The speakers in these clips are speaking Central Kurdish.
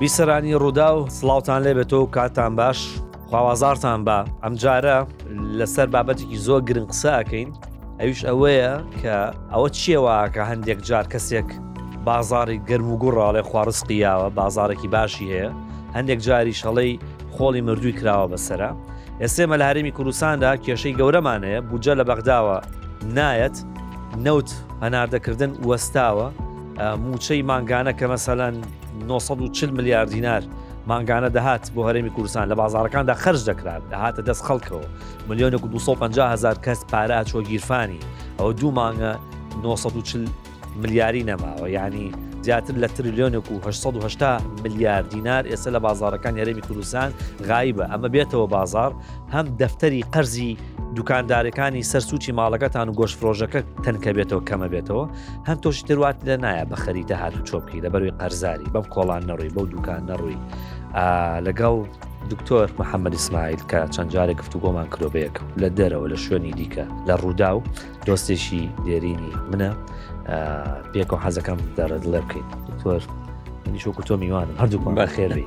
بیسەرانی ڕووداو سڵاوتان لێ بێتۆ کاتان باش خواوازارتان بە ئەمجارە لەسەر بابەتێکی زۆر گرنگ قسە ئەەکەین ئەویش ئەوەیە کە ئەوە چیەوە کە هەندێک جار کەسێک بازاری گەرم و گوڕاڵێ خوارزقی یاوە بازارێکی باشی هەیە هەندێک جاری شەڵەی خۆڵی مردووی کراوە بەسرە ئێسێمە لە هەرمی کوردستاندا کێشەی گەورەمانەیە بجە لە بەغداوە نایەت نەوت هەناردەکردن وەستاوە موچەی مانگانە کە مەسەلاەن 940 ملیار دینار مانگانە دەهات بۆ هەرێمی کوردستان لە بازاڕەکاندا خەرج دەکرا دەهاتە دەست خەڵکەوە ملیۆنێک و 250 هزار کەس پارە ئاچۆ گیرفانی ئەوە دوو مانگە 940 ملیاری نەماوە ینی زیاتر لە تریلیۆنێک و 1970 ملیار دینار ئێستا لە بازارەکان یارێمی کوردستان غایبە ئەمە بێتەوە بازار هەم دەفتەری قەرزی دوکاندارەکانی سەرسوچی ماڵەکەتان و گۆشفرۆژەکە تەنکە بێتەوە کەمە بێتەوە هەر تۆشی تروات لە نایە بە خەریتە هات و چۆپکی لە بەروی قەرزاری بەم کۆڵان نەڕووی بەو دوکان نەڕووی لەگەڵ دکتۆر محەممەد ئیسماعیل کە چەند جارێک گفت و گۆمان کرۆبەیەک لە دەرەوە لە شوێنی دیکە لە ڕوودا و دۆستێکی دێرینی منە پێکەوە حەزەکەم دەڕێت لێ بکەین دکتۆر نیشۆکو تۆ میوانم هەردووکم بەخێری.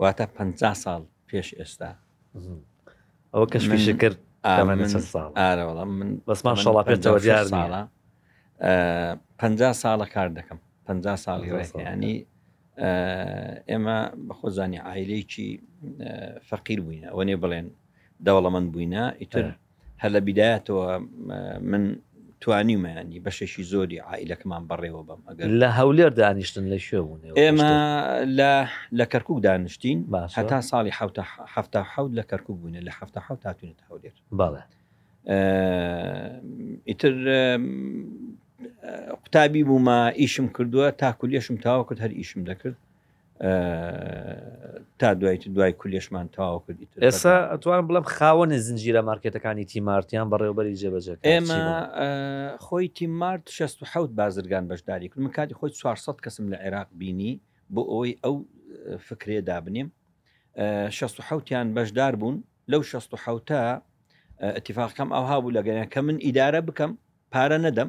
واتە پەنجا ساڵ پێش ئێستا ئەوە کەش پیشە کرد ئارەوەڵام من بەسمان شڵا پێێتەوە دیار ساڵە پ ساڵە کار دەکەم پ ساڵی ڕێسیانی ئێمە بەخۆزانی ئایلێکی فەقیر بووینە وەێ بڵێن دەوڵەمەند بووینە ئیتر هەر لە بیدایەتەوە من توانیومە ینی بەشێکی زۆری عیلەکەمان بەڕێوە بەم ئەگەر لە هەولێر دانیشتن لە شوێ بوون ئێمە لە لە کەرکک دانیشتین هەتا ساڵی حوتە حوت لە کەرکک بوونە لە حوتە حوت هاتوونێت هەولێر باڵێ ئیتر قوتابی بوومە ئیشم کردووە تاکو لێشم تاوە کرد هەر ئیشم دەکرد تا دوای دوای کولێشمان تاوا کرد ئێستا ئەتوان بڵم خاوەنی زنجیرە مارکێتەکانی تیمارتیان بەڕێوبەری جێبەجێ ئێمە خۆی تیمارت 16 بازرگان بەشداری کرد من کاتی خۆی 400 کەسم لە عێراق بینی بۆ ئەوەی ئەو فکرێ دابنیم 16یان بەشدار بوون لەو 16 اتفاقکەم ئەوها بوو لەگەنە کە من ئیدارە بکەم پارە نەدەم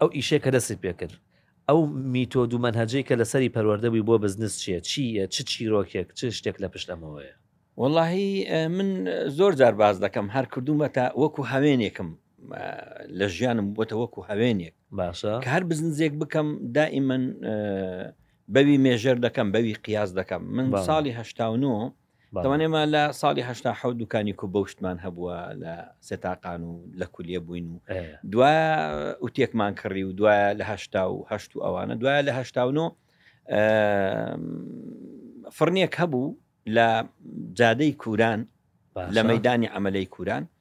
ئەو ئیشەی کە دەستی پێ کرد، ئەو میتۆد و مەنهەجەی کە لە سەری پەروەردە بووی بۆ بزنس چییە، چی یە، چ چیرۆکێک، چ شتێک لە پشت ئەمەوەیە؟ وەڵاهی من زۆر جار باس دەکەم، هەر کردوومەتە وەکوو هەوێنێکم لە ژیانم بۆتە وەکوو هەوێنێک، باشە کە هەر بزنسێک بکەم دائیمەن بەوی مێژەر دەکەم، بەوی قیاس دەکەم. من ساڵی هەشتا و نۆ، دەڵێن ئێمە لە ساڵی هەشتا حەوت دوکانی کوبە و شتمان هەبووە لە سێتاقان و لە کولێ بووین و دوایە ئوتێکمان کڕی و دوایە لە هەشتا و هەشت و ئەوانە دوایە لە هەشتا و نۆ فڕنێک هەبوو لە جادەی کوران لە مەدانی ئەمەلەی کوران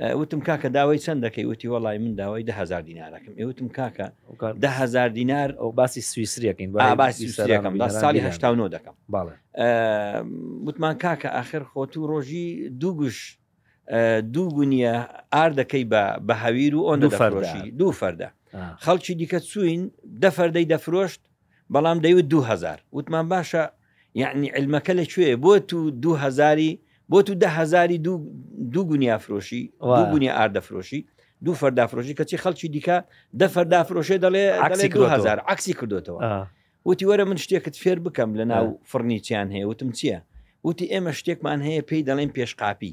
وتم کاکە داوای چەند دەکەی وتی وڵی من داوای ده هزار دینارەکەم ئێوتم کاکە ده هزار دینار ئەو باسی سویسریەکەین باسی سەرەکەم بە ساڵی هشتا نۆ دەکەم باڵێ وتمان کاکە ئاخر خۆت و ڕۆژی دوو گوش دوو گونیە ئار دەکەی بە بە هەویر و ئۆن دوو فەرۆشی دوو فەردە خەڵکی دیکە چوین دەفەردەی دەفرۆشت بەڵام دەیوت دوو هەزار وتمان باشە یەعنی علمەکە لە کوێیە بۆ تو دوو هەزاری بۆ تو دە هەزاری دوو دوو گونیا فرۆشی دوو گونیا ئاردە فرۆشی دوو فەردا فرۆشی کەچی خەڵکی دیکە دە فەردا فرۆشێ دەڵێ عکسی دو هزار عکسی کردوێتەوە وتی وەرە من شتێکت فێر بکەم لە ناو فڕنیچیان هەیە وتم چییە وتی ئێمە شتێکمان هەیە پێی دەڵێن پێشقاپی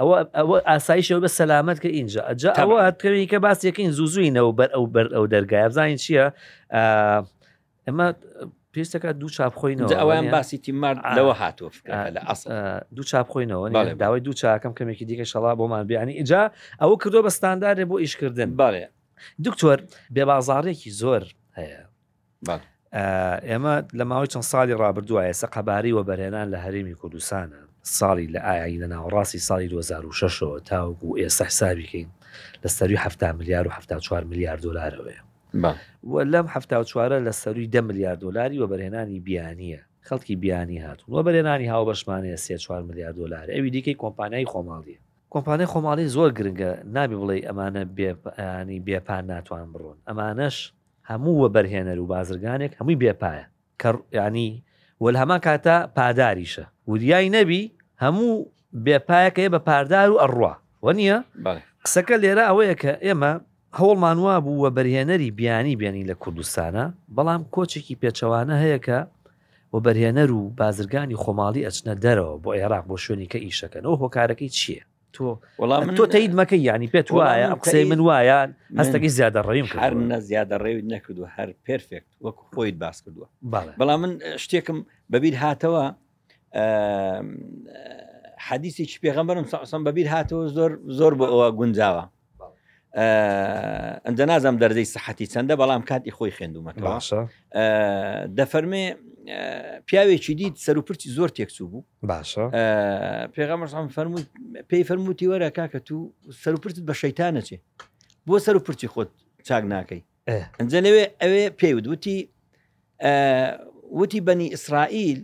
ئەوە ئەوە ئاسایشەوە بە سەلامت کە ئینجا ئەجا ئەوە هەتکەویکە باس یەکەین زوو زوینەوە بەر ئەو بەر ئەو دەرگای بزانین چییە ئەمە پێستەکە دوو چاپ خۆینەوە ئەویان باسی تیمار لەوە هاتووە لە ئەس دوو چاپ خۆینەوە داوای دوو چاکەم کەمێکی دیکە شەڵا بۆمان بیانی ئجا ئەوە کردو بە ستاندارێ بۆ ئیشکردن باێ دکتۆر بێبازارێکی زۆر هەیە ئێمە لە ماوەی چەند ساڵی ڕابردووە ئێستا قەباری وە بەرێنان لە هەرێمی کوردستانە ساڵی لە ئاین لە ناوەڕاستی ساڵی 2006ەوە تاوەکو ئێستا حسابیکەین لە سەروی ه ملیار و 4 ملیار دلارەوەیە و لەم ه چوارە لە سەروی ده ملیار دلاری و بەرهێنانی بیانیە خەڵکی بیانی هاتون و بەرێنانی هاو بەشمانەیە سێ چوار ملیار دلار ئەوی دیکەی کۆمپانیای خۆماڵیە کۆمپانیای خۆماڵی زۆر گرنگە نابی بڵێ ئەمانە بێپیانی بێپان ناتوان بڕۆن ئەمانەش هەموو وەبەرهێنەر و بازرگانێک هەمووی بێ پایە کە یانی وە لە هەمان کاتە پاداریشە وریای نەبی هەموو بێ پایەکە یە بە پاردار و ئەڕوا وە نییە بەڵێ قسەکە لێرە ئەوەیە کە ئێمە هەوڵمان وا بوو وەبەرهێنەری بیانی بێنین لە کوردستانە بەڵام کۆچێکی پێچەوانە هەیە کە وەبەرهێنەر و بازرگانی خۆماڵی ئەچنە دەرەوە بۆ عێراق بۆ شوێنی کە ئیش دەکەن ئەو هۆکارەکەی چییە؟ تۆ تۆ تەید مەکە ینی پێت وایە ئەم قسەی من وایە هەستەکەی زیادە ڕێیم هەر نە زیادە ڕێوی نەکردو هەر پرفێکت وەکو خۆیت باس کردووە بەڵام من شتێکم بەبییر هاتەوە حەدیسێکی پێغەمبەرم سەسم بەبییر هاتەوە زۆر زۆر بۆ ئەوە گونجاوە ئەجا نازم دەرزەی سەحەتی چەندە بەڵام کاتی خۆی خوێندومەکە دەفەرمێ پیاوێکی دیت سەروپرچی زۆر تێکچوو بوو باشە پێغەمەشان فەرمووی پێی فەرمووتی وەرە کاکە تو سەروپرت بە شەیتانەچێ بۆ سەروپرچی خۆت چاک ناکەی ئەجا لەوێ ئەوێ پێی وتی وتی بەنی ئیسرائیل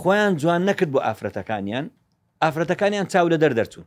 خۆیان جوان نەکرد بۆ ئافرەتەکانیان ئافرەتەکانیان چاو لە دەر دەرچوون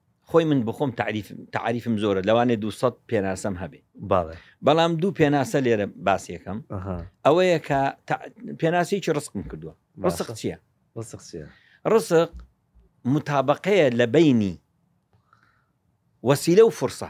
خۆی من بخۆم تعریف تعریفم زۆرە لەوانێ دو سەد پێناسەم هەبێ باڵێ بەڵام دوو پێناسە لێرە باسیەکەم ئەها ئەوەیە کە تع- پێناسەیەکی ڕسقم کردووە باشە. ڕسق چییە ڕسق چیە ڕسق متابقەیە لە بینی وەسیلە و فرسە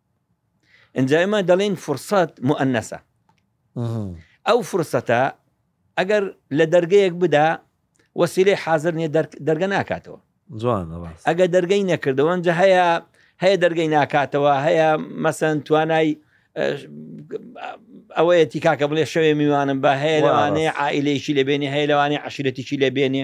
ئینجا ئێمە دەڵێن فرسەت موئەنەسە ئەو فرسەتە ئەگەر لە دەرگەیەک بدا وەسیلەی حاضر نیە دەرگە ناکاتەوە جوان ئەگە دەرگەی نەکردەوە ئەنجە هەیە هەیە دەرگەی ناکاتەوە هەیە مەسەن توانای ئەوەیە تیکاکە بڵێ شەوێ میوانم بە هەیە لەوانەیە عیلێکی لەبێنێ هەیە لەوانەیە عشرەتیی لەبێنێ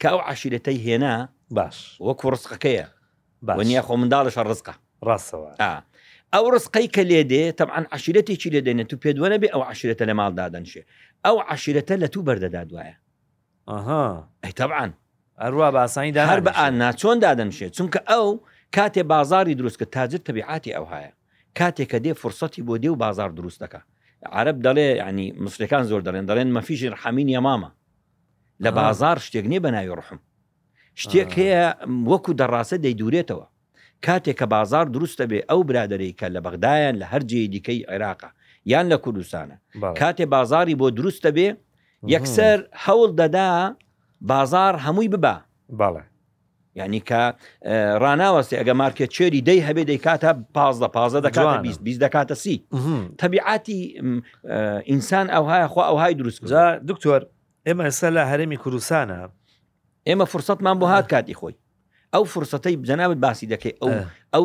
کە ئەو عەشیرەتەی هێنا باش وەکو ڕزقەکەیە باش وەنیا خۆ منداڵشە ڕزقە ڕاستەوە ئا ئەو ڕزقەی کە لێ دێ تەبعەن عەشیرەتێکی لێ دێنێت و پێت وەنەبێ ئەو عەشیرەتە لە ماڵ دادەنشێ ئەو عەشیرەتە لە تو بەردەدا دوایە ئەها ئەی تەبعەن ئەروا بە ئاسانی دا هەر بە نانیشێ. ئانا چۆن دادەنشێ چونکە ئەو کاتێ بازاری دروست کە تاجر تەبیعاتی ئەوهایە کاتێکە دێ فرسەتی بۆ دێ و بازار دروست دەکا عەرەب دەڵێ یعنی مسرەکان زۆر دەڵێن دەڵێن مەفیش ڕحەمین یەمامە لە بازار شتێک نییە بە ناوی ڕحم شتێک هەیە وەکو دەڕاستە دەیدورێتەوە کاتێک کە بازار دروستە بێ ئەو برادری کە لە بەغدایان لە هەر جێ دیکەی عێراقا یان لە کوردستانە کاتێ بازاری بۆ دروستە بێ یەکسەر هەوڵ دەدا بازار هەمووی ببا باڵێ یانی کە ڕناوەستی ئەگە مارکێت چێری دەی هەبێ دەیکاتە پازدە پازە دەکات بیست دەکاتە سی تەبیعاتی ئینسان ئەوهای خوا ئەوهای دروست دکتۆر ئێمە ئێستا لە هەرێمی کوردستانە ئێمە فرسەتمان بۆ هاات کاتی خۆی ئەو فرسەتەی جەناوت باسی دەکەی ئەو ئەو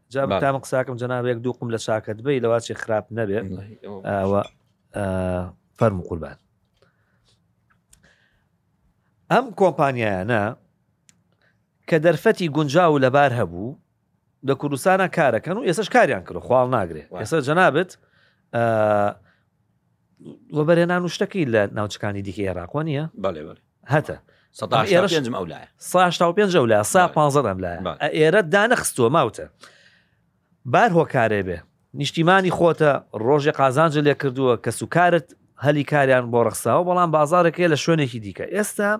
جا بەتام قساکم جەناب یەک دوو قم لە چاکەت بی لەواچێ خراپ نەبێ فەرم و قوربان ئەم کۆمپانیایانە کە دەرفەتی گونجا و لەبار هەبوو لە کوردستانە کارەکەن و ئێسش کاریان کرد خواڵ ناگرێت ئێستا جەنابەت وەبەرێنان و شتەکەی لە ناوچەکانی دیکە عێراقوە نیە بەێ هەتە سە پێنجم ئەو لایە ساشتا و پێنج ئەو لا سا پازەر ئەم لایە ئێرە دانەخستووە ماوتە بار هۆکارێ بێ نیشتیمانی خۆتە ڕۆژێ قازانجە لێ کردووە کە سوکارت هەلی کاریان بۆ ڕخساوە بەڵام بازارێکەیە لە شوێنێکی دیکە ئێستا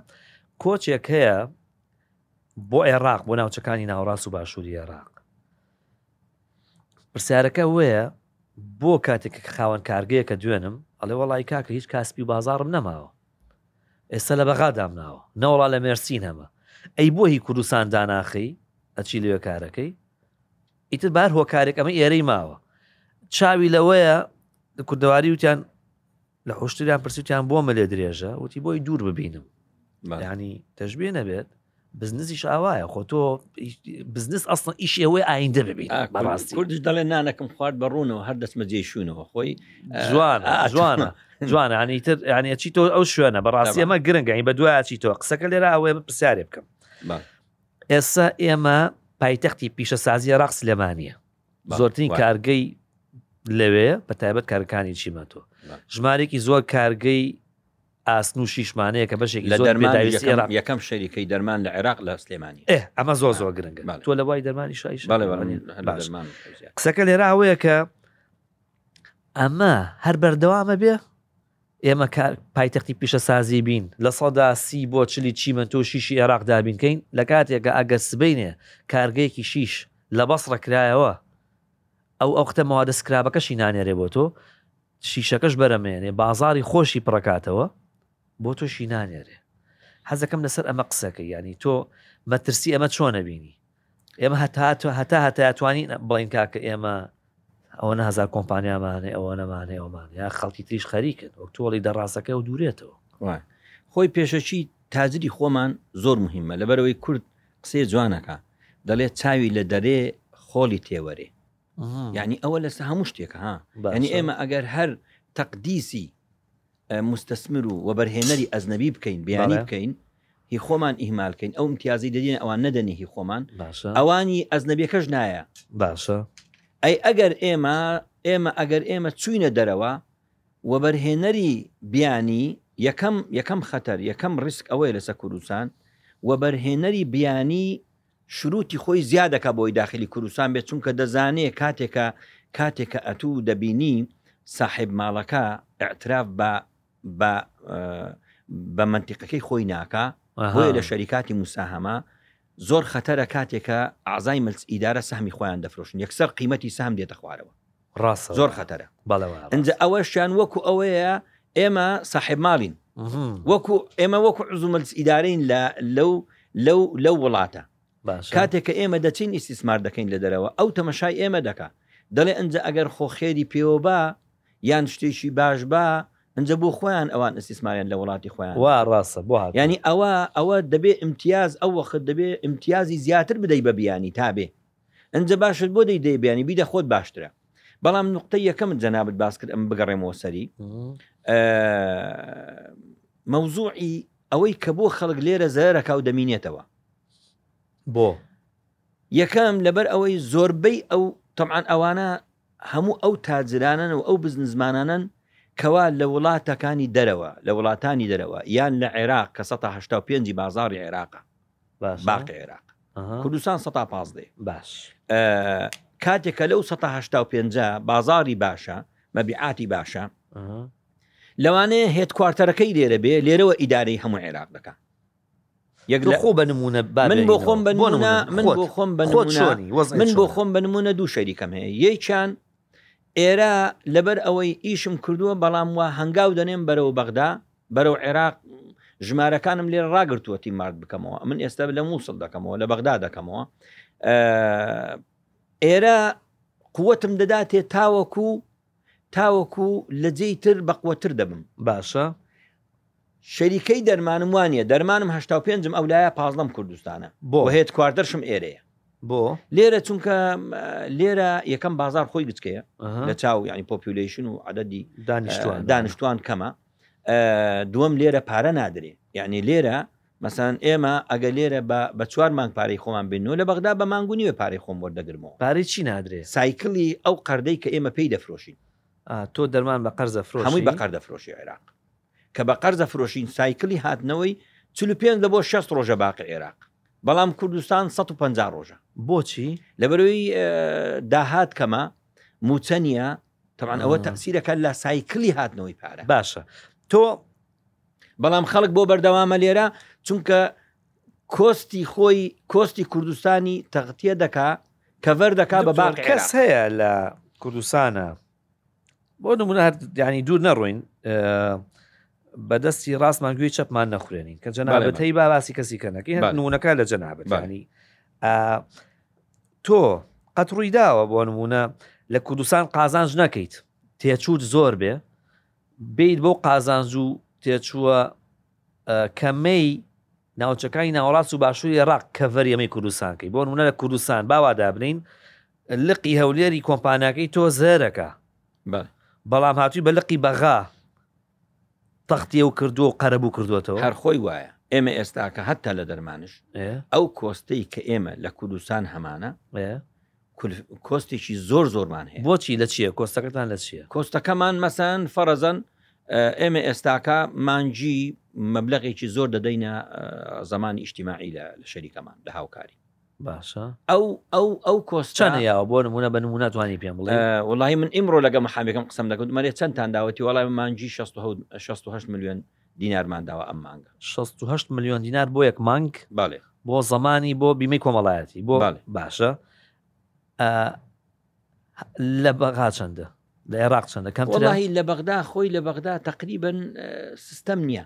کۆچێک هەیە بۆ عێراق بۆ ناوچەکانی ناوڕاست و باشووری عێراق پرسیارەکە وەیە بۆ کاتێک کە خاوەن کارگەیەکە دوێنم ئەڵێ وەڵایی کاکە هیچ کاسپی و بازاڕم نەماوە ئێستا لە بەغادام ناوە نەوەڵا لە مێرسینەمە ئەی بۆ هی کوردستان داناخەی ئەچی لەوێ کارەکەی ئیتر بە هەر هۆکارێک ئەمە ئێرەی ماوە چاوی لەوەیە لە کوردەواری وتیان لە حوشتریان پرسیوتیان بۆ مەلێ درێژە وتی بۆی دوور ببینم ینی تەژبێ نەبێت بزنزیش ئاوایە خۆ تۆ بزنس ئەسڵ ئیش ئێوەی ئایندە ببین بەڕاستی کوردش دەڵێ نانەکەم خوارد بە ڕوونەوە هەر دەستمە جێ شوونەوە خۆی جوان جوانە جوانانی تر ینی چی تۆ ئەو شوێنە بەڕاستی ئەمە گرنگگەین بە دوایچی تۆ قسەکە لێرە ئەوێ پرسیارێ بکەم ئێستا ئێمە پایتەختی پیشەسازی ڕاق سلێمانە زۆرترین کارگەی لەوێ بە تایبەت کارەکانی چیمەتۆ ژمارێکی زۆر کارگەی ئاسن و شیشمانەیە کە بەشێک لە دەرمانویستێرا یەکەم شەریکەی دەرمان لە عێراق لە سلێمانی ئەمە زۆر زۆر گرنگە تۆ لە وای دەرمانی شایش قسەکە لێرا ئەوەیە کە ئەمە هەر بەردەوامە بێ ئێمە کار پایتەختی پیشەسازی بین، لە سەدا سی بۆ چلی چیمەنتۆ و شیشی ئێراق دابین کەین، لە کاتێکا ئەگەر سبەینێ کارگەیەکی شیش لە بەسڕە کرایەوە ئەو ئەوقتە مەوادە سکرابەکەشی نانێرێ بۆ تۆ، شیشەکەش بەرەمەیەنێ بازاری خۆشی پڕەکاتەوە بۆ تۆشی نانێرێ. حەزەکەم لەسەر ئەمە قسەکەی یانی تۆ مەترسی ئەمە چۆن ئەبینی؟ ئێمە هەتا هەتا هەتایا توانین بڵین کاکە ئێمە ئەوەنە هزار کۆمپانیامان هەیە ئەوەنەمان هەیە ئەومان یا خەڵکی تریش خەریکن وەک تۆڵی دەڕاستەکە و دوورێتەوە خۆی پێشەکی تاجری خۆمان زۆر مهمە لەبەرەوەی کورد قسەی جوانەکە دەڵێت چاوی لە دەرێ خۆڵی تێوەرێ یعنی ئەوە لەسە هەموو شتێکە ها ینی ئێمە ئەگەر هەر تەقدیسی موستەسمر و وەبەرهێنەری ئەزنەبی بکەین بیانی بکەین هی خۆمان ئیهمالکەین ئەو امتیازی دەدین ئەوان نەدەنی هی خۆمان باشە ئەوانی ئەزنەبیەکەش نایە باشە ئەی ئەگەر ئێمە ئێمە ئەگەر ئێمە چوینە دەرەوە وەبەرهێنەری بیانی یەکەم یەکەم خەتەر یەکەم ڕیسک ئەوەیە لەسەر کوردستان وەبەرهێنەری بیانی شروتی خۆی زیادەکا بۆی داخلی کوردستان بێت چونکە دەزانێ کاتێکە کاتێکە ئەتو دەبینی ساحێب ماڵەکە اعتراف بە بە بە منتیقەکەی خۆی ناکا بۆیە لە شەریکاتی موساهەمە زۆر خەتەرە کاتێکە ئازای ملس ئیدارە سەهمی خۆیان دەفرۆشن یەکسەر قیمەتی سام دێتە خوارەوە ڕاستە زۆر خەتەرە ئەجا ئەوەشیان وەکو ئەوەیە ئێمە ساحب ماڵین وەکو ئێمە وەکو عزومەلس ئیدارەین لە لەو لەو لەو وڵاتە کاتێک کە ئێمە دەچین ئیسیسمار دەکەین لە دەرەوە ئەو تەمەشای ئێمە دەکا دەڵێ ئەنج ئەگەر خۆ خێری پێوە بە یان شتێکی باش بە ئەجە بۆ خۆیان ئەوان ئەسیسماریان لە وڵاتی خۆیان وا ڕاستە بۆ ینی ئەوە ئەوە دەبێ امتیاز ئەو وەخت دەبێ امتیازی زیاتر بدەی بە بیانی تابێ ئنجا باشت بۆ دەی دەی بیانی بیدە خۆت باشترە بەڵام نقطەی یەکەمت جەنابت باس کرد ئەم بگەڕێمەوە سەری مەوزوعی ئەوەی کە بۆ خەڵک لێرە زەرەکە و دەمینێتەوە بۆ یەکەم لەبەر ئەوەی زۆربەی ئەو تەعاان ئەوانە هەموو ئەو تاجرانن و ئەو بزنزمانانن کەوا لە وڵاتەکانی دەرەوە لە وڵاتانی دەرەوە یان لە عێراق کە 1970 پێنجی بازاری عێراقە باقی عێراق کوردستان سە پازدەێ باش کاتێکە لەو سە پێ بازاری باشە مەبیعاتی باشە لەوانەیە هێت کوارتەرەکەی لێرە بێ لێرەوە ئیدارەی هەموو عێراق دەکە یەک لە خۆ بە نمونە من بۆ خۆم بە من بۆ خۆم بە من بۆ خۆم بە نمونە دوو شەریکەم هەیە یەکیان ئێرە لەبەر ئەوەی ئیشم کردووە بەڵام وە هەنگاو دەنێم بەرەوە بەغدا بەرەو عێراق ژمارەکانم لێرە ڕاگرتووە تیمارک بکەمەوە من ئێستا لە مووسڵ دەکەمەوە لە بەغدا دەکەمەوە ئێرە قوتم دەداتێ تاوەکو تاوەکو لە جێی تر بەقوەتر دەبم باشە شەریکەی دەرمانم وانە دەرمانم هشتا و پێنجم ئەو لایە پازدەم کوردستانە بۆ هێت کواردەرشم ئێرەیە بۆ لێرە چونکە لێرە یەکەم بازار خۆی گچکەیە لە چاو ینی پۆپیولەیشن و عدەدی دانیشتوان دانیشتوان کەمە دووەم لێرە پارە نادرێ یعنی لێرە مەسان ئێمە ئەگە لێرە بە چوار مانگ پارەی خۆمان بینەوە لە بەغدا بە مانگ و نیوێ پارەی خۆم وەردەگرمەوە پارەی چی نادرێ سایکلی ئەو قەردەی کە ئێمە پێی دەفرۆشین تۆ دەرمان بە قەرزە فرۆ هەمووی بە قەر دەفرۆشی عێراق کە بە قەرزە فرۆشین سایکلی هاتنەوەی چلو پێنج لە بۆ شەست ڕۆژە باقی عێراق بەڵام کوردستان 150 ڕۆژە بۆچی لەبەرەوەی داهات کەمە موچەنیە تەبعەن ئەوە تەسیرەکە لە سایکلی هاتنەوەی پارە باشە تۆ بەڵام خەڵک بۆ بەردەوامە لێرە چونکە کۆستی خۆی کۆستی کوردستانی تەغتیە دەکا کەڤەر دەکا بە باڵ کەس هەیە لە کوردستانە بۆ نمونە ینی دوور نەڕۆین بەدەستی ڕاستمان گوێی چەپمان نەخورێنین کە جەنابەتەی با باسی کەسی کەنەکەی نمونونەکە لە جەنابەتانی تۆ قەت ڕویداوە بۆ نمونە لە کوردستان قازانج نەکەیت تێچوت زۆر بێ بیت بۆ قازانج و تێچووە کەمەی ناوچەکانی ناوەڕاست و باشووری عێراق کە ڤەریەمەی کوردستانکەی بۆ نمونە لە کوردستان باوا دابنین لقی هەولێری کۆمپانیاکەی تۆ زێرەکە بەڵام هاتووی بە لقی بەغا تەختیە و کردووە و قەرەبوو کردووەتەوە. هەر خۆی وایە ئێمە ئێستاکە هەتا لە دەرمانش ئەو کۆستەی کە ئێمە لە کوردستان هەمانە کۆستێکی زۆر زۆرمان هەیە. بۆچی لە چیە کۆستەکەتان لە چیە؟ کۆستەکەمان مەسەن فەرەزەن ئێمە ئێستاکە مانگی مەبلەغێکی زۆر دەدەینە زەمانی ئیشتیماعی لە شەریکەمان لە هاوکاری. باشە ئەو ئەو ئەو کۆسچە نەیاوە بۆ نمونە بە نمونە توانی پێم بڵێ وڵی من ئیمڕۆ لەگە محامەکەم قسم دەکەوت مەێ چەندتان داوەتی وڵی مانجی 16 میلیۆن دینارمان داوە ئەم مانگە 16 میلیۆن دینار بۆ یەک مانگ باێ بۆ زمانی بۆ بیمەی کۆمەڵایەتی بۆ باشە لە بەغا چەندە لە عێراق چەندە کەم لە بەغدا خۆی لە بەغدا تقریبن سیستەم نییە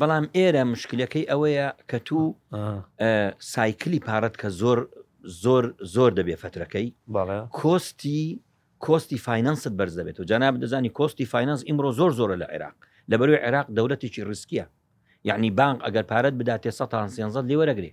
بەڵام ئێرە مشکلەکەی ئەوەیە کە تو سایکلی پاڕت کە زۆر زۆر زۆر دەبێ فترەکەی کۆستی کۆستی فینەنست بەرز دەبێت و جانا بدەزانی کۆستی فینەنس ئیمڕۆ زۆر زۆرە لە عێراق لە بەروی عێراق دەولەتێکی ڕسکیە یعنی بانک ئەگەر پارەت بداتێ سەان سێنزە لێوەرەگرێ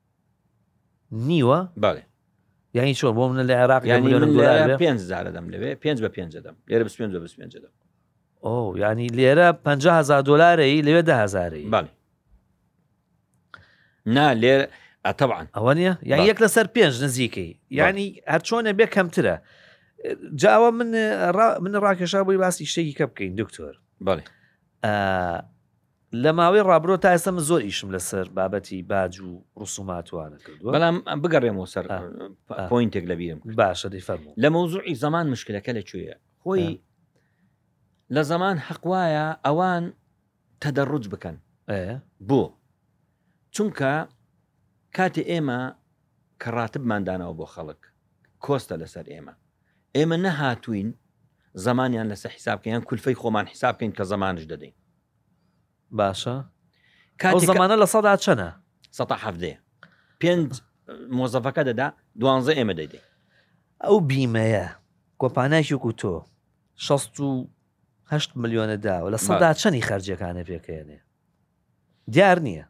نیوە؟ بەڵێ. یانی چۆن بۆ منە لە عێراق یانی من لە پێنج زارە دەم لەوێ پێنج بە پێنج دەم لێرە بس پێنج بە بس پێنج دەم ئەو ینی لێرە 500 دلارەی لەوێ دهزاری بەڵێ نا لێر ئەتەبان ئەوە نیە یان یەک لەسەر پێنج نزیکەی ینی هەرچۆنە بێ کەمترە جاوە من من ڕاکێشا بووی باسی شتێکی کە بکەین دکتۆر بەڵێ لە ماوەی ڕابرۆ تا ئێستا من زۆر ئیشم لەسەر بابەتی باج و ڕسومات وانە کردووە بەڵام بگەڕێمەوە سەر آه. پ- آه. پۆینتێک لە بیرم کرد. باشە دەی فەرموو لە مەوزوعی زەمان مشکلەکە لە کوێیە خۆی آه. لە زەمان حەق وایە ئەوان تەدەڕج بکەن ئەیە بۆ چونکە کاتێ ئێمە کە ڕاتبمان داناوە بۆ خەڵک کۆستە لەسەر ئێمە ئێمە نەهاتووین زەمانیان لەسەر حیساب بکەین یان کولفەی خۆمان حیساب بکەین کە زەمانش دەدەین باشە ئەو زەمانە لە سەدا چەنە؟ سەدا حەفتەیە پێنج مۆزەفەکە دەدا دوانزە ئێمە دەیدەین ئەو بیمەیە کۆپانایکی و تۆ شەست و هەشت ملیۆنە داوە لە سەدا چەنی خەرجەکانە پێکەێنێ دیار نییە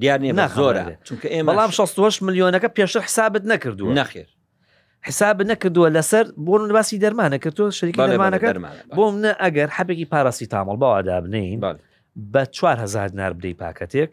دیار نیە ناخ زۆرە ناخوێنێ. چونکە ئێمە بەڵام 68 ملیۆنەکە پێشتر حسابت نەکردووە نەخێر حساب نەکردووە لەسەر بۆ من باسی دەرمانە کرد تۆ شەریکی بەڵێ بەڵێ دەرمانەکە دەرمانە بەڵێ. بۆ منە ئەگەر حەبێکی پاراسیتامۆڵ باوا دابنین بەڵێ بە 4هزار دینار بدەی پاکەتێک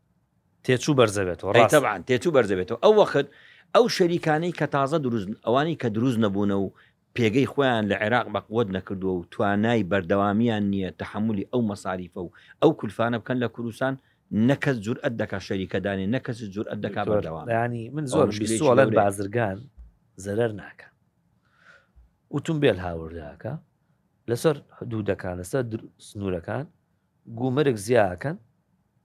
تێچوو بەرزەبێتەوە ڕاستە. ئەی تەبعەن تێچوو بەرزەبێتەوە ئەو وەخت ئەو شەریکانەی کە تازە دروست ئەوانەی کە دروست نەبوونە و پێگەی خۆیان لە عێراق بە قوت نەکردووە و توانای بەردەوامیان نییە تەحەمولی ئەو مەساریفە و ئەو کولفانە بکەن لە کوردستان نە کەس جورئەت دەکا شەریکە دانێ نە کەسیش جورئەت دەکا بەردەوام دکتۆر ینی من ئەوە زۆرم مشکلەیەکی بیستووە ئەڵێن گەورەیە. بازرگان زەرەر ناکا ئوتومبێل هاوردەکە لەسەر حدوودەکان لەسەر در- سنوورەکان گومرگ زیاکەن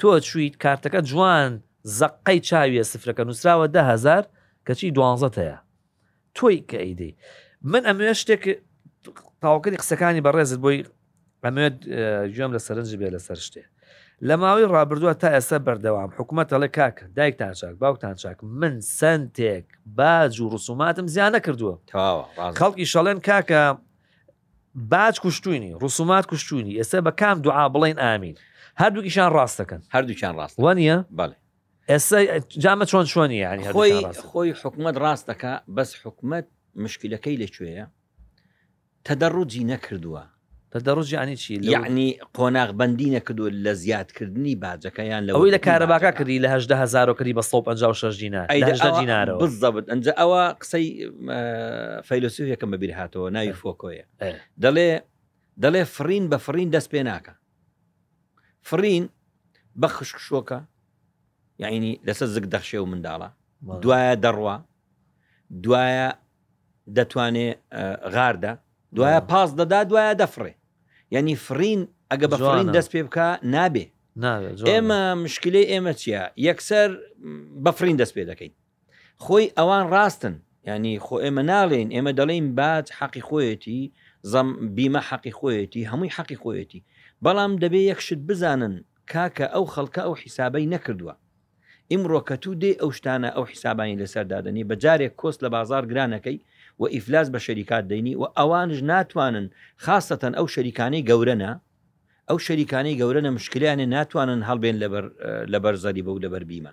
تۆ چویت کارتەکە جوان زەققەی چاویە سفرەکە نوسراوە دە هەزار کەچی دوانزە تەیە تۆی کە ئەیدەی من ئەموێ شتێک تاوکەری قسەکانی بەڕێزت بۆی ئەمێت گوێم لە سەرنج بێ لەسەر شتێ لە ماوەی ڕابردووە تا ئێستا بەردەوام حکوومەتەڵێ کاک دایکتان چاک باوکتان چاک من سنتێک باج و ڕسوماتم زیان نەکردووە خەڵکی شەڵێن کاکە باج کوشتوینی ڕسومات کوشتوینی ئێستا بە کام دوعا بڵێین ئامین هەردووکیشان ڕاست دەکەن هەردووکیان ڕاست دەکەن وەنیە بەڵێ ئێستا جامە چۆن چۆنی یعنی خۆی هەردووکیان ڕاست خۆی حکومت ڕاست دەکا بەس حکومت مشکلەکەی لە کوێیە تەدەڕوجی نەکردووە تەدەڕوج یعنی چی لەو- یعنی قۆناغ بەندی نەکردو لە زیادکردنی باجەکە یان لە ئەوەی لە وردبوونی کارەباکە باجەکە. کردی لە هەژدە هەزار و کردی بە سەد و پەنجا و شەش دینار ئەی لە دە هەژدە ئەوە دینارەوە بالضبط ئەنجا ئەوە قسەی فەیلسوفێکم بەبیر هاتەوە ناوی فۆکۆیە دەڵێ دەڵێ فڕین بە فڕین دەست پێ ناکە فڕین بە خشک شۆکە یعنی لەسەر زگ دەخشێ و منداڵە دوایە دەڕوا دوایە دەتوانێ غاردە دوایە پاس دەدا دوایە دەفڕێ یعنی فڕین ئەگە بە فڕین دەست پێ بکە نابێ ئێمە مشکلی ئێمە چییە یەکسەر بەفرین دەست پێ دەکەین خۆی ئەوان ڕاستن یانی خۆ ئێمە ناڵێین ئێمە دەڵێین باج حەقی خۆیەتی زەم بیمە حەقی خۆیەتی هەمووی حەقی خۆیەتی بەڵام دەبێ یەکشت بزانن کاکە ئەو خەڵکە ئەو حیسابەی نەکردووە ئیمڕۆکە تو دێ ئەو شتانە ئەو حیسابانی لەسەر دادەنی بە جارێک کۆست لە بازار گرانەکەی و ئیفلاس بە شەریکات دەینی و ئەوانش ناتوانن خاستەن ئەو شەریکانەی گەورەە ئەو شەریکانەی گەورەە مشکلیانێ ناتوانن هەڵبێن لەبەر لەبەر زەریبە و لەبەر بیمە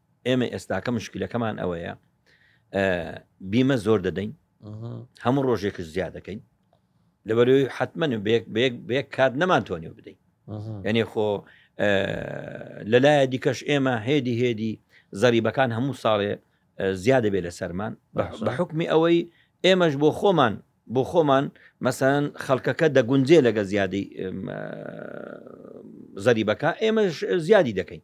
ئێمە ئێستاکە مشکلەکەمان ئەوەیە بیمە زۆر دەدەین هەموو ڕۆژێکش زیاد دەکەین لەبەروی حتممەن بێک کات نەمان تۆنی بدەین یعنی خۆ لەلایە دیکەش ئێمە هێدی هێدی زەریبەکان هەموو ساڵێ زیادە بێ لە سەرمان بە حکمی ئەوەی ئێمەش بۆ خۆمان بۆ خۆمان مەسەن خەڵکەکە دەگونجێ لەگە زیادی زەریبەکە ئێمەش زیادی دەکەین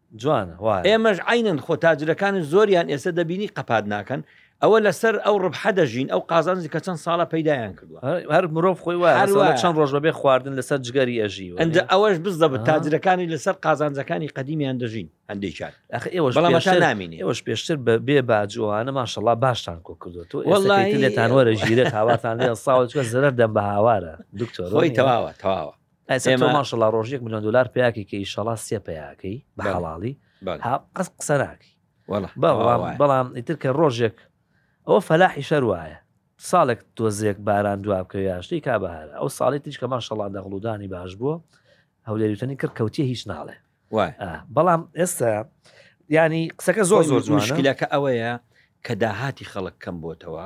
جوانە وایە ئێمەش عەینەن خۆ تاجرەکانش زۆریان ئێستا دەبینی قەپات ناکەن ئەوە لەسەر ئەو ڕبحە دەژین ئەو قازانجی کە چەند ساڵە پەیدایان کردوە هە هەر مرۆڤ خۆی وایە هەر وا مەسەڵەن چەند ڕۆژ بەبێ خواردن لەسەر جگەری ئەژی وەری ئەنجا ئەوەش بزەبت ئەها تاجرەکانی لەسەر قازانجەکانی قەدیمیان دەژین هەندێکیان ئەخ ئێوەش بەڵام هەتا پێشتر نامینێ ئێوەش پێشتر بە بێ باج و ئەوانە ماشەڵڵا باشتان کۆ کردوە تۆ ئێستا کەیتر ئێمە ماشەڵا ڕۆژێک ملیۆن دلار پیاکی کە ئیشەڵا سێ پیاکەی بە حەڵاڵی قەس قسە ناکەی بەڵام ئیتر کە ڕۆژێک ئەوە فەلاحی شەر وایە ساڵێک تۆزێک باران دوا بکەویاشتی کا بەهارە ئەو ساڵی تیش کە ماشەڵا دەغڵودانی باش بووە هەولێریتنی کرد کەوتیە هیچ ناڵێ بەڵام ئێستا ینی قسەکە زۆر زۆر جوانشکلەکە ئەوەیە کە داهاتی خەڵک کەم بۆتەوە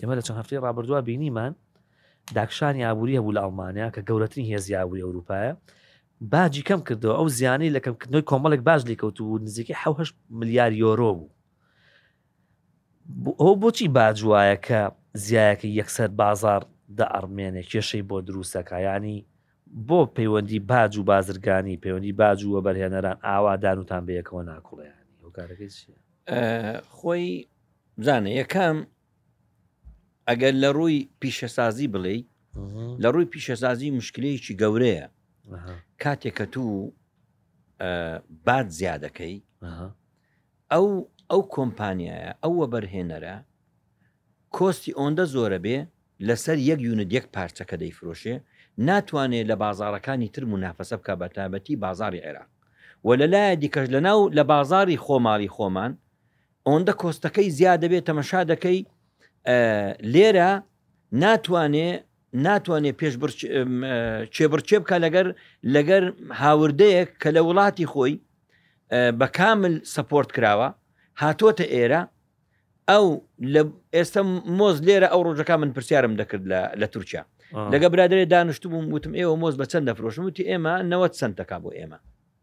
ئێمە لە چەند هەفتەی ڕابردووە بینیمان داکشانی ئابووری هەبوو لە ئەڵمانیا کە گەورەترین هێزی ئابووری ئەوروپایە باجی کەم کردەوە ئەو زیانی لە کەمکردنەوەی کۆمەڵێک باج لێ کەوتبوو نزیکەی حه ملیار یۆرۆ بوو ئەو بۆچی باج وایە کە زیایەکە یەکسەر بازار دە ئەڕمێنێ کێشەی بۆ دروستەکە ینی بۆ پەیوەندی باج و بازرگانی پەیوەندی باج و وەبەرهێنەران ئاوادان وتان بەیەکەوە ناکوڵیانی هۆکارەکەی خۆی بزانە یەکەم ئەگەر لە ڕووی پیشەسازی بڵێ لە ڕووی پیشەسازی مشکلەیەکی گەورەیە کاتێک کە تو باد زیادەکەی ئەو ئەو کۆمپانیایە ئەو وەبەرهێنەرە کۆستی ئۆندە زۆرە بێ لەسەر یەک یونت یەک پارچەکە دەیفرۆشێ ناتوانێت لە بازارەکانی تر منافەسە بکە بە تابەتی بازاری عێراق و لە لایە دیکەش لە ناو لە بازاری خۆماڵی خۆمان ئەوەندە کۆستەکەی زیادەبێ تەمەشا دەکەی لێرە ناتوانێ ناتوانێ پێش چێبڕچێ بکە لەگەر لەگەر هاوردەیەک کە لە وڵاتی خۆی بە کامل سەپۆرت کراوە هاتووەتە ئێرە ئەو لە ئێستا مۆز لێرە ئەو ڕۆژەکە من پرسیارم دەکرد لە تورکیا لەگە برادێ دانیشتبووم وتم ئێوە مۆز بە چەند دەفرۆشم وتی ئێمە نەوە سنتەکە بۆ ئێمە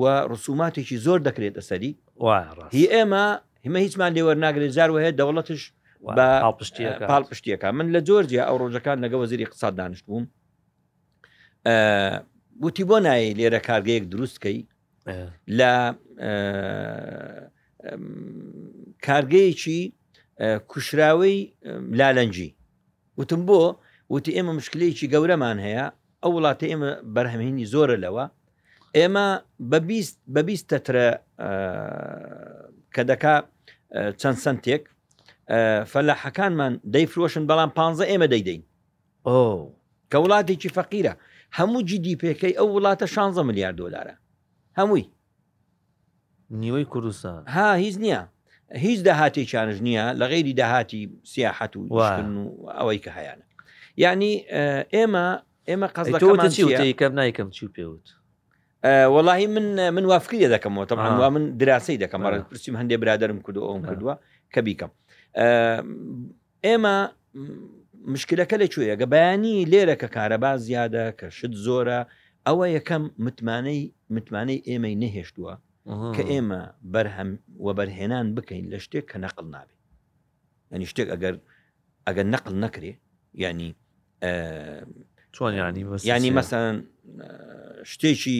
و ڕسوماتێکی زۆر دەکرێتە سەری هی ئێمە هیمە هیچمان لێ وەرناگرێت جار وهەیە دەوڵەتش بە پاڵ پشتیەکە من لە جۆرجیا ئەو ڕۆژەکان لەگە وەزیری قساد دانیشت بووم وتی بۆ نایی لێرە کارگەیەک دروستکەی لە کارگەیەکی کوشراوی لالەنجی وتم بۆ وتی ئێمە مشکلەیەکی گەورەمان هەیە ئەو وڵاتە ئێمە بەرهەمهینی زۆرە لەوە ئێمە بە بیست بە بیست تەترە کە دەکا چەند سنتێک فەلاحەکانمان دەیفرۆشن بەڵام پ ئێمە دەیدەین ئۆ کە وڵاتێکی فەقیرە هەموو جدی پێکەی ئەو وڵاتە 16 ملیار دلارە هەمووی نیوەی کوردستان. ها هیچ نیە هیچ داهاتێکیانش نیە لە غەیری داهاتی سیاحەت و ئیشکردن و ئەوەی کە هەیانە یعنی ئێمە ئێمە قەزەکەمان چی وتەی کەم نایکەم چی پێ وت وەڵی من من وافکریە دەکەمەوە تەمان وا من دراسی دەکەم ڕێ پرسیم هەندێک برادرم کردو ئەوم کردووە کە بیکەم ئێمە مشکلەکە لە کوێیە گە بەیانی لێرە کە کارەبا زیادە کە شت زۆرە ئەوە یەکەم متمانەی متمانەی ئێمەی نەهێشتووە کە ئێمە بەرهەم وەبەرهێنان بکەین لە شتێک کە نەقل نابێت ینی شتێک ئەگەر ئەگەر نەقل نەکرێ ینی چۆن ینی ینی مەسەن شتێکی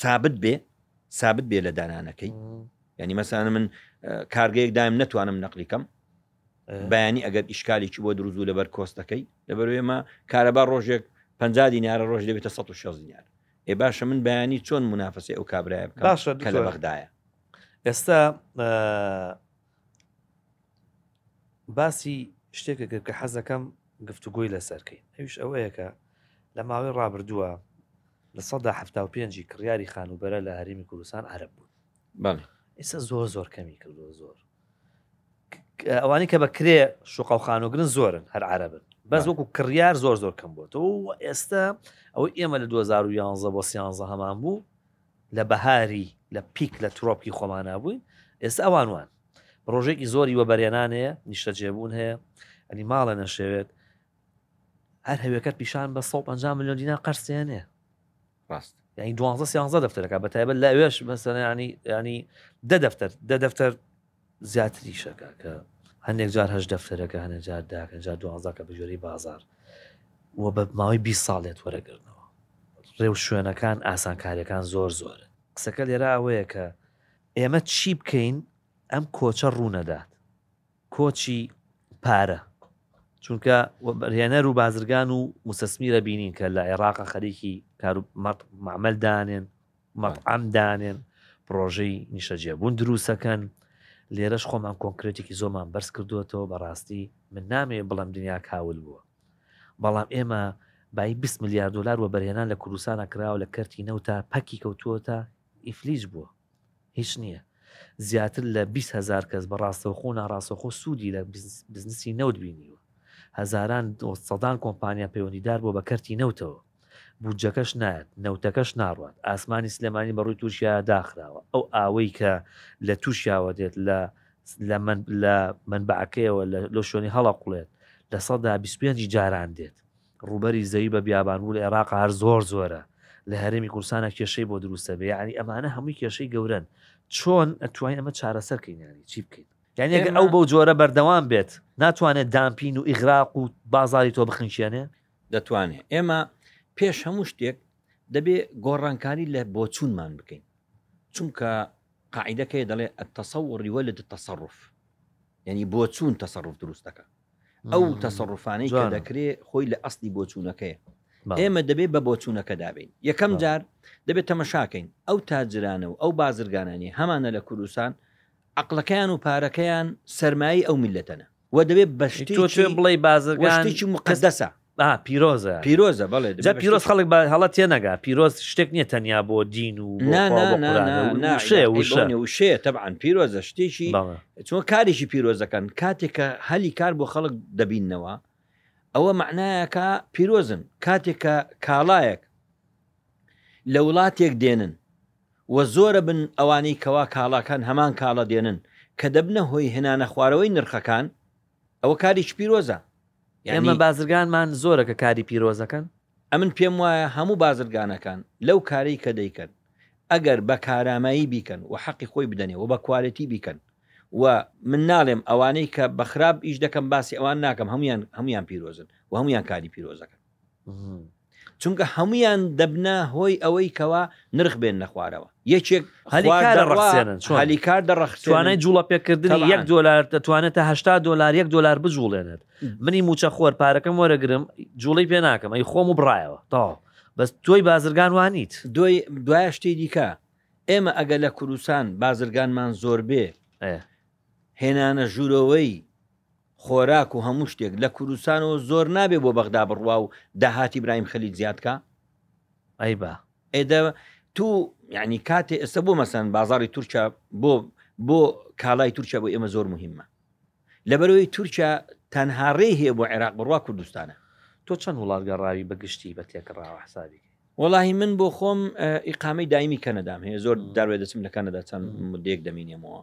سابت بێ سابت بێ لە دانانەکەی یعنی مەسانە من کارگەیەک دایم نەتوانم نەقلیکەم بەیانی ئەگەر ئیشکالێکی بۆ دروزوو لەبەر کۆستەکەی لەبەر ئێمە کارەبا ڕۆژێک پ دینارە ڕۆژ دەبێتە 16 دینار ئێ باشە من بەیانی چۆن منافەسی ئەو کابراە باشە کە لە بەغدایە ئێستا باسی شتێکە کرد کە حەزەکەم گفتوگۆی لەسەرکەین ئەوش ئەوەیەکە لە ماوەی ڕابردووە لە سەدا ه پێنجی کڕیاری خانوبەرە لە هەرمی کوردستان عرب بوون ئێستا زۆر زۆر کەمی کردوە زۆر ئەوانی کە بە کرێ شوقاو خانوگرن زۆرن هەر عربن بەس وەکو کڕیار زۆر زۆر کەم بووە تۆ ئێستا ئەوەی ئێمە لە 2011 بۆ سیانزە هەمان بوو لە بەهاری لە پیک لە ترۆپکی خۆمانە بووین ئێستا ئەوان وان ڕۆژێکی زۆری وە بەرێنانەیە نیشتە جێبوون هەیە ئەنی ماڵە نەشێوێت هەر هەوێکە پیشان بە 150 میلیۆن دینا قەرسێنێ ڕاست یعنی دوازدە سیانزە دەفتەرەکە بە تایبەت لە ئەوێش مەسەنە ینی ینی دە دەفتەر دە دەفتەر زیاتریشەکە کە هەندێک جار هەش دەفتەرەکە هەنە جار داکە جار دوازدەکە بەجۆری بازار و بە ماوەی 20 ساڵێت وەرەگرنەوە ڕێو شوێنەکان ئاسانکاریەکان زۆر زۆرە قسەکە لێرا ئەوەیە کە ئێمە چی بکەین ئەم کۆچە ڕوونەدات کۆچی پارە چونکە وەبەرهێنەر و بازرگان و مستثمرە بینین کە لە عێراق خەریکی کار و معمل دانێن مەطعەم دانێن پڕۆژەی نیشەجێبوون دروستەکەن لێرەش خۆمان کۆنکرێتێکی زۆمان بەرز کردوێتەوە بەڕاستی من نامێ بڵم دنیا کاول بووە بەڵام ئێمە بای 20 میلیارد دلار وەبەرهێنان لە کوردستانە کراوە لە کەرتی نەوتا پەکی کەوتووەتە ئیفلیج بووە هیچ نییە زیاتر لە بیست هەزار کەس بە ڕاستەوخۆ و ناڕاستەوخۆ سوودی لە بزنسی نەوت بینیوە، هەزاران و سەدان کۆمپانیا پەیوەندیدار بووە بە کەرتی نەوتەوە، بودجەکەش نایەت، نەوتەکەش ناڕوات، ئاسمانی سلێمانی بە ڕووی تورکیایا داخراوە، ئەو ئاوەی کە لە تورکیاوە دێت لە لە مەنبەعەکەیەوە لە شوێنی هەڵەقوڵێت لە سەدا بیست و پێنج جاران دێت، ڕووبەری زەوی بە بیابان بوو لە ئێراقا هەر زۆر زۆرە لە هەرێمی کوردستانا کێشەی بۆ درووستە بێ یەعنی ئەمانە هەمووی کێشەی گەورەن چۆن ئەتوانین ئەمە چارەسەر کەین یانی چی بکەین یانی ئەگەر ئەو بەو جۆرە بەردەوام بێت ناتوانێت دامپین و ئیغراق و بازاری تۆ بخنکێنێ دەتوانێ ئێمە پێش هەموو شتێک دەبێ گۆڕانکاری لە بۆچوونمان بکەین چونکە قاعیدەکەی دەڵێ التصور يولد التصرف یعنی بۆچوون تەسەڕف دروست دەکە ئەو تەسەڕوفانەی کە دەکرێ خۆی لە ئەسڵی بۆچوونەکەیە ئێمە دەبێ بە بۆچوونەکەدا بین یەکەم جار دەبێت تەمەشاکەین ئەو تاجرانە و ئەو بازرگانانی هەمانە لە کوردستان عقلەکەیان و پارەکەیان سەرمایی ئەو میلەتەنە و دەبێت بەشتی بڵێ بازرگانێکی مقدەسە ئا پیرۆزە پیرۆزە بەڵێ جا پیرۆز خەڵک بە هەڵە تێ نەگا پیرۆز شتێک نییە تەنیا بۆ دین و بۆ نا خوا نا و بۆ نا قورئان نا و نا وشەیە ئیلاهەی وشە بەونێ وشەیە تەبعەن پیرۆزە شتێکی بەڵێ چۆن کارێکی پیرۆزەکەن کاتێک کە هەلی کار بۆ خەڵک دەبینەوە ئەوە مەعنایەکە پیرۆزن کاتێک کە کاڵایەک لە وڵاتێک دێنن و زۆرە بن ئەوانەی کەوا کاڵاکان هەمان کاڵە دێنن کە دەبنە هۆی هێنانە خوارەوەی نرخەکان ئەوە کارێکی پیرۆزە یانی ئێمە بازرگانمان زۆرە کە کاری پیرۆزەکەن. ئەمن پێم وایە هەموو بازرگانەکان لەو کارەی کە دەیکەن ئەگەر بە کارامایی بیکەن و حەقی خۆی بدەنێ و بە کوالێتی بیکەن و من ناڵێم ئەوانەی کە بە خراپ ئیش دەکەن باسی ئەوان ناکەم هەموویان هەموویان پیرۆزن و هەموویان کاری پیرۆزەکەن. چونکە هەمویان دەبنە هۆی ئەوەی کەوا نرخ بێننە خوارەوە یەکێک هەلی کار دەڕخ توانای جوڵە پێکردنی یەک دۆلار دەتوانێت تا هشتا دۆلار یەک دۆلار بجوڵێنێت منی موچە خۆر پارەکەم وەرەگرم جوڵی پێ ناکەم ئەی خۆم و بڕایەوە تا بەس تۆی بازرگان وانیت دوای دوای شتی دیکە ئێمە ئەگە لە کوردستان بازرگانمان زۆر بێ هێنانە ژوورەوەی خۆراک و هەموو شتێک لە کوردستانەوە زۆر نابێ بۆ بەغدا بڕوا و داهاتی برایم خەلیل زیاد کا؟ ئەی با. ئێ دە تو یعنی کاتێ ئێستا بۆ مەسەن بازاری تورکیا بۆ بۆ کالای تورکیا بۆ ئێمە زۆر مهمە لەبەرەوەی تورکیا تەنها ڕێ هەیە بۆ عێراق بڕوا کوردستانە تۆ چەند وڵات گەڕاوی بە گشتی بە تێکڕاوە حسابی وەڵی من بۆ خۆم ئیقامەی دایمی کەنەدام هەیە زۆر داروێ دەچم لە کەنەدا چەند مدێک دەمینێمەوە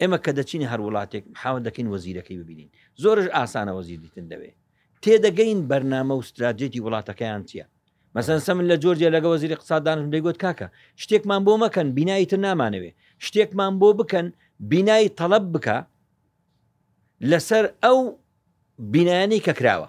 ئێمە کە دەچینە هەر وڵاتێک محاوە دەکەین وەزیرەکەی ببینین زۆرش ئاسانە وەزیر دیتن دەوێ تێدەگەین بەرنامە و ستراتژێتی وڵاتەکەیان چییە مەسەن سەمن لە جۆرجیا لەگە وەزیری قسادانم دەیگوت کاکە شتێکمان بۆ مەکەن بینایی تر نامانەوێ شتێکمان بۆ بکەن بینایی تەڵەب بکە لەسەر ئەو بینایانی کە کراوە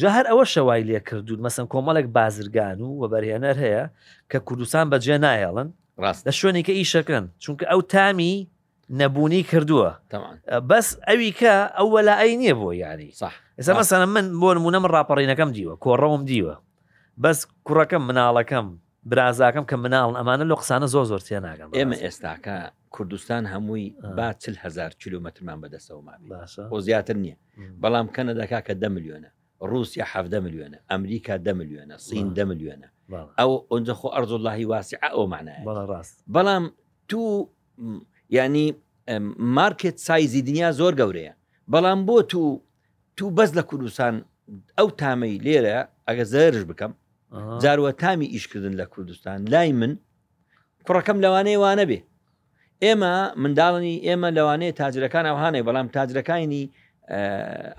جا هەر ئەوەشە وای لێ کردوون مەسەن کۆمەڵێک بازرگان و وەبەرهێنەر هەیە کە کوردستان بەجێ ناهێڵن ڕاست لە شوێنێکە ئیشەکەن چونکە ئەو تامی نەبوونی کردووە تەمان بەس ئەوی کە ئەو وەلا ئەی نییە بۆ یاری صح ئێستا مەسەنە من بۆ نمونە من ڕاپەڕینەکەم دیوە کۆڕەوم دیوە بەس کوڕەکەم مناڵەکەم برازاکەم کە مناڵن ئەمانە لۆ قسانە زۆر زۆر تێناگەن بەڕاستی. ئێمە ئێستاکە کوردستان هەمووی با چل هەزار کیلۆمەترمان بەدەستەوە مابێ باشە خۆ زیاتر نییە م. بەڵام کەنەدا کاکە دە ملیۆنە ڕووسیا حەڤدە ملیۆنە ئەمریکا دە ملیۆنە سین بەڵێ. دە ملیۆنە بەڵێ ئەو ئەونجە خۆ ئەرز اللهی واسعە ئەو مەعنایەتی بەڵێ ڕاست بەڵام تو م، یانی م، مارکێت سایزی دنیا زۆر گەورەیە بەڵام بۆ تو تو بەس لە کوردستان ئەو تامەی لێرە ئەگە زەرش بکەم جاروە تامی ئیشکردن لە کوردستان لای من کوڕەکەم لەوانەیە وانە بێ ئێمە منداڵنی ئێمە لەوانەیە تاجرەکان ئەوهانێک بەڵام تاجرەکانی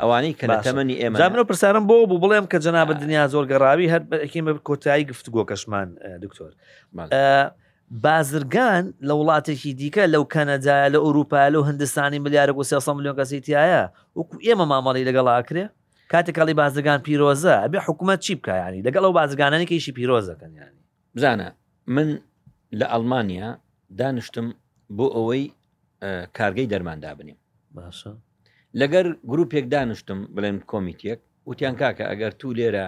ئەوانەی کە لە تەمەنی ئێمە زانەوە پرسیارم بۆ بوو بڵێم کە جەنابەت دنیا زۆر گەڕاوی هەرکیم بە کۆتایی گفتوگۆکەشمان دکتۆر بازرگان لە وڵاتێکی دیکە لەو کەنەدایە لە ئەوروپایە لەو هندستانی ملیارێک و سێ سەد ملیۆن کەسی تیایە وەکو ئێمە مامەڵەی لەگەڵ ئاکرێ کاتێک ئەڵی بازرگان پیرۆزە ئەبێ حکومەت چی بکا یانی لەگەڵ ئەو بازرگانانی کە ئیشی پیرۆزەکەن یانی بزانە من لە ئەڵمانیا دانیشتم بۆ ئەوەی کارگەی دەرمان دابنیم باشە لەگەر گروپێک دانیشتم بڵێن کۆمیتێک وتیان کاکە ئەگەر تو لێرە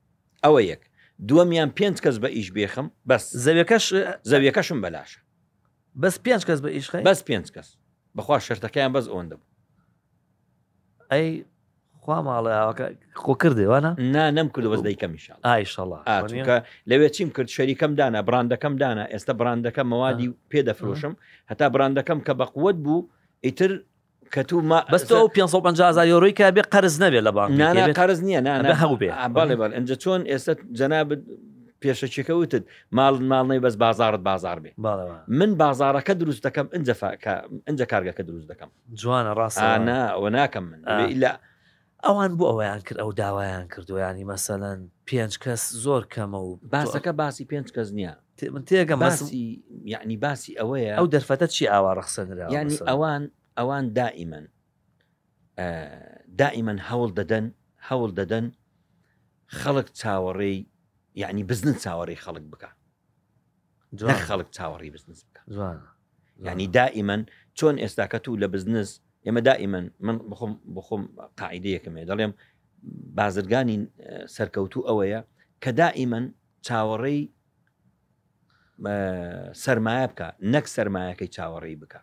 ئەوە یەک دووەمیان پێنج کەس بە ئیش بێخم بەس زەویەکەش زەویەکەشم بەلاشە بەس پێنج کەس بە ئیشخی بەس پێنج کەس بەخوا شەرتەکەیان بەس ئەوەندە بوو ئەی خوا ماڵە ئاوەکە خۆ کردێ وانە نا نەم کرد بەس دەیکەمیشە ئایشەڵا ئاچکە لەوێ چیم کرد شەریکەم دانا براندەکەم دانا ئێستا براندەکە مەوادی پێ دەفرۆشم هەتا براندەکەم کە بەقوت بوو ئیتر کە تو ما بەس تۆ ئەو 550 هەزار یۆرۆی کە بێ قەرز نەبێت لە بانک نانا بێت. قەرز نییە ئەبێ نانا هەموو بێ. آه، بەڵێ بەڵێ ئەمجە چۆن ئێستا جەنابت پێشەکیەکە وتت ماڵ ماڵ نەی بەس بازارت بازار بێ باڵە باڵە. من بازارەکە دروست دەکەم ئەجە ئەجە کارگەکە دروست دەکەم جوانە ڕاستە ئانا و ناکەم من آه. ئیلا ئەوان بۆ ئەوەیان کرد ئەو داوایان کردوە یانی مەسەلەن پێنج کەس زۆر کەمە و باسەکە باسی پێنج کەس نیە من تێگەم باسی یعنی باسی ئەوەیە ئەو دەرفەتە چی ئاوا ڕەخسەنرا یعنی ئەوان ئەوان دائیمەن دائیمەن هەوڵ دەدەن هەوڵ دەدەن خەڵک چاوەڕێی یعنی بزنن چاوەڕێی خەڵک بکە نەک خەڵک چاوەڕی بزنس بکە ینی دائیمەن چۆن ئێستاکە تو لە بزنس ئێمە دائیمەن من بخۆم بخۆم قاعدەیەکەمێ دەڵێم بازرگانی سەرکەوتو ئەوەیە کە دائیمەن چاوەڕێی سرمایە بکە نەک سرمایەکەی چاوەڕێی بکە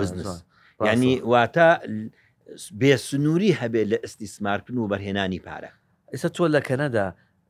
بزنس ینی واتە بێ سنووری هەبێت لە ئیستی سمارکن و بەرهێنانی پارە ئێستا تۆ لە کەنەدا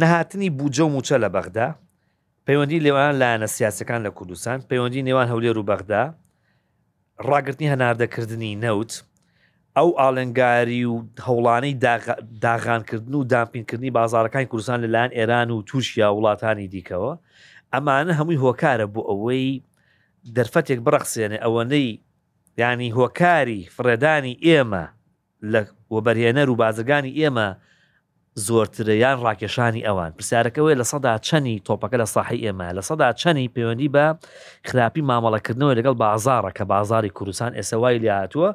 نەهاتنی بودجە و مووچە لە بەغدا، پەیوەندی لێوان لایەنە سیاسیەکان لە کوردستان، پەیوەندی نێوان هەولێر و بەغدا، ڕاگرتنی هەناردەکردنی نەوت، ئەو ئاڵنگاری و هەوڵانەی داغانکردن و دامپینکردنی بازاڕەکانی کوردستان لە لایەن ئێران و تورکیا و وڵاتانی دیکەوە، ئەمانە هەمووی هۆکارە بۆ ئەوەی دەرفەتێک بڕەخسێنێ ئەوەنەی یانی هۆکاری فڕێدانی ئێمە لە وەبەرهێنەر و بازرگانی ئێمە زۆرترە یان ڕاکێشانی ئەوان؟ پرسیارەکە ئەوەیە لە سەدا چەنی تۆپەکە لە ساحەی ئێمەیە، لە سەدا چەنی پەیوەندی بە خراپی مامەڵەکردنەوەی لەگەڵ بازاڕە کە بازاڕی کوردستان ئێستا وای لێ هاتووە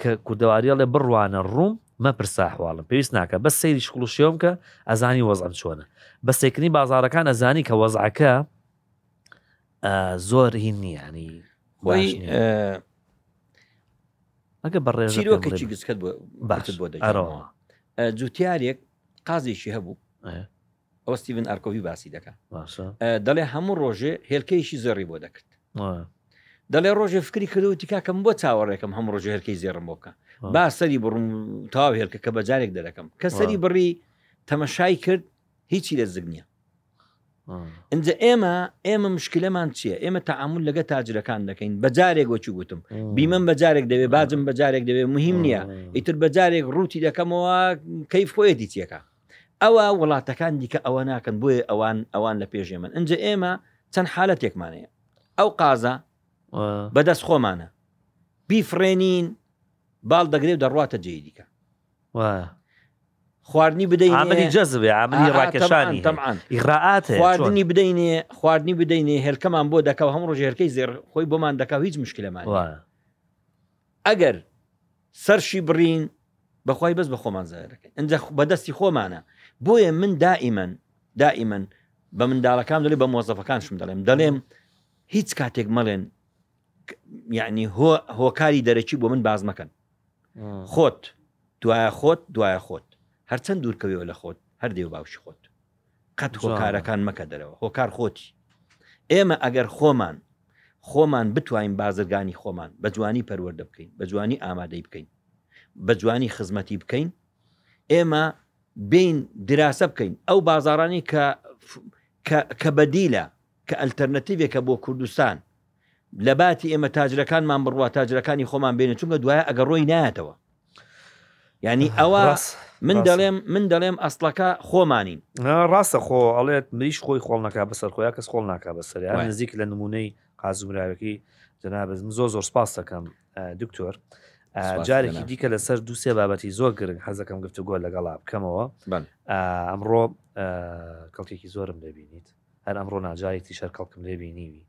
کە کوردەواری ئەڵێ بڕوانە ڕووم مەپرس ساحواڵم پێویست ناکە بەس سەیری شکڵ و شێوم کە ئەزانی وەزعم چۆنە بە سێکردنی بازاڕەکان ئەزانی کە وەزعەکە زۆر هین نییانی خۆی ئەگە بە ڕێژە چیرۆکەکی گچکەت بۆ باشت بۆ دەگەڕەوە جوتیارێک قازێکی هەبوو ئەوە ستیڤن ئارکۆوی باسی دەکە دەڵێ هەموو ڕۆژێ هێلکەیشی زێڕی بۆ دەکرد دەڵێ ڕۆژێ فکری کردو تیکاکەم بۆ چاوەڕێکم هەم ڕۆژێ هەرکەی زێڕم بۆ بکە با سەری بڕم تاو هێلکە کە بەجارێک دەرەکەم کە سەری بڕی تەمەشای کرد هیچی لە زگ نییە ئینجا ئێمە ئێمە مشکلەمان چییە ئێمە تەعامل لەگە تاجرەکان دەکەین بە جارێک وەچی گوتم بیمەم بە جارێک دەوێ باجم بە جارێک دەوێ مهم نییە ئیتر بە جارێک ڕووتی دەکەمەوە کەیف خۆیە دیتیەکە ئەوە وڵاتەکان دیکە ئەوە ناکەن بۆیە ئەوان ئەوان لە پێژێ من ئەجا ئێمە چەند حالەتێکمانەیە ئەو قازە بەدەست خۆمانە بیفرێنین باڵ دەگرێت دەڕاتە جێ دیکە و. خواردنی بدەینێ. عاملی جەزب یە، عاملی ڕاکێشانی هەیە. تەمعەن تەمعەن. ئیغرائات هەیە. خواردنی بدەینێ، خواردنی بدەینێ، هێلکەمان بۆ دەکا و هەموو ڕۆژێ هێلکەی زێڕ خۆی بۆمان دەکا و هیچ موشکیلەمان نیە. وایە. ئەگەر سەرشی بڕین، بە خوای بەس بە خۆمان زایە دەکەین. ئینجا خ بە دەستی خۆمانە. بۆیە من دائیمەن، دائیمەن بە منداڵەکانم دەلێ بە مۆزەفەکانشم دەڵێم، دەڵێم هیچ کاتێک مەڵێن ک یەعنی هۆ هۆکاری دەرەکی بۆ من باس مەکەن. خۆت دوایە خۆت دوایە خۆت هەرچەند دوورکەویەوە لە خۆت هەر دێو باوشی خۆت قەت هۆکارەکان مەکە دەرەوە هۆکار خۆتی ئێمە ئەگەر خۆمان خۆمان بتوانین بازرگانی خۆمان بە جوانی پەروەەردە بکەین بە جوانی ئامادەی بکەین بە جوانی خزمەتی بکەین ئێمە بین دراسە بکەین ئەو بازارانی کە کە بەدیلە کە ئەلتەرنەتیڤێکە بۆ کوردستان لەباتی ئێمە تاجرەکانمان بڕوا تاجرەکانی خۆمان بێنێ چونکە دوایە ئەگە ڕۆی نایەتەوە ینی ئەوە من دەڵێم من دەڵێم ئەسڵەکە خۆمانین ڕاستە خۆ ئەڵێت مریش خۆی خۆڵ نەکا بەسەر خۆیا کەس خۆڵ ناکا بەسەر نزیک لە نمونەی قازمراوەکەی جەنابزم زۆ زۆر سپاس دەکەم دکتۆر جارێکی دیکە لەسەر دووسێ بابەتی زۆر گرنگ حەزەکەم گفتوگۆ لەگەڵا بکەمەوە ئەمڕۆ کەڵکێکی زۆرم دەبینیت هەر ئەمڕۆ ناجارێک تیشەر کەڵکم لێ بینیوی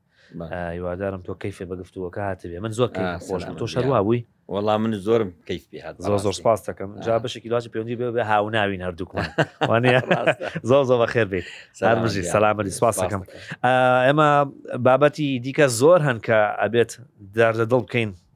هیوادارم تۆ کەیفێ بە گفتووەکە هاتبێ من زۆر کەیفم خۆش بوو تۆ شەروا بووی وەڵام من زۆرم کەیف پێ هات زۆر زۆر سپاس دەکەم جا بەشێکی لاجی پەیوەندی بێ بێ هاوناوین هەردووکمان وانێ زۆر زۆر بەخێر بێت سار مژی سەلامەتی سپاس دەکەم ئێمە بابەتی دیکە زۆر هەن کە ئەبێت داردە دڵ بکەین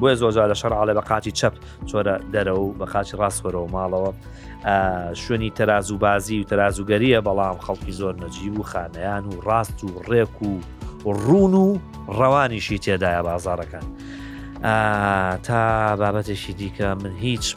بۆیە زۆرجار لە شەڕ ئاڵێ بە قاچی چەپ چۆرە دەرەوە و بە قاچی ڕاست وەرەوە ماڵەوە شوێنی تەراز و بازی و تەرازوگەریە بەڵام خەڵکی زۆر نەجیب و خانیان و ڕاست و ڕێک و ڕون و ڕەوانیشی تێدایە بازارەکان تا بابەتێکی دیکە من هیچ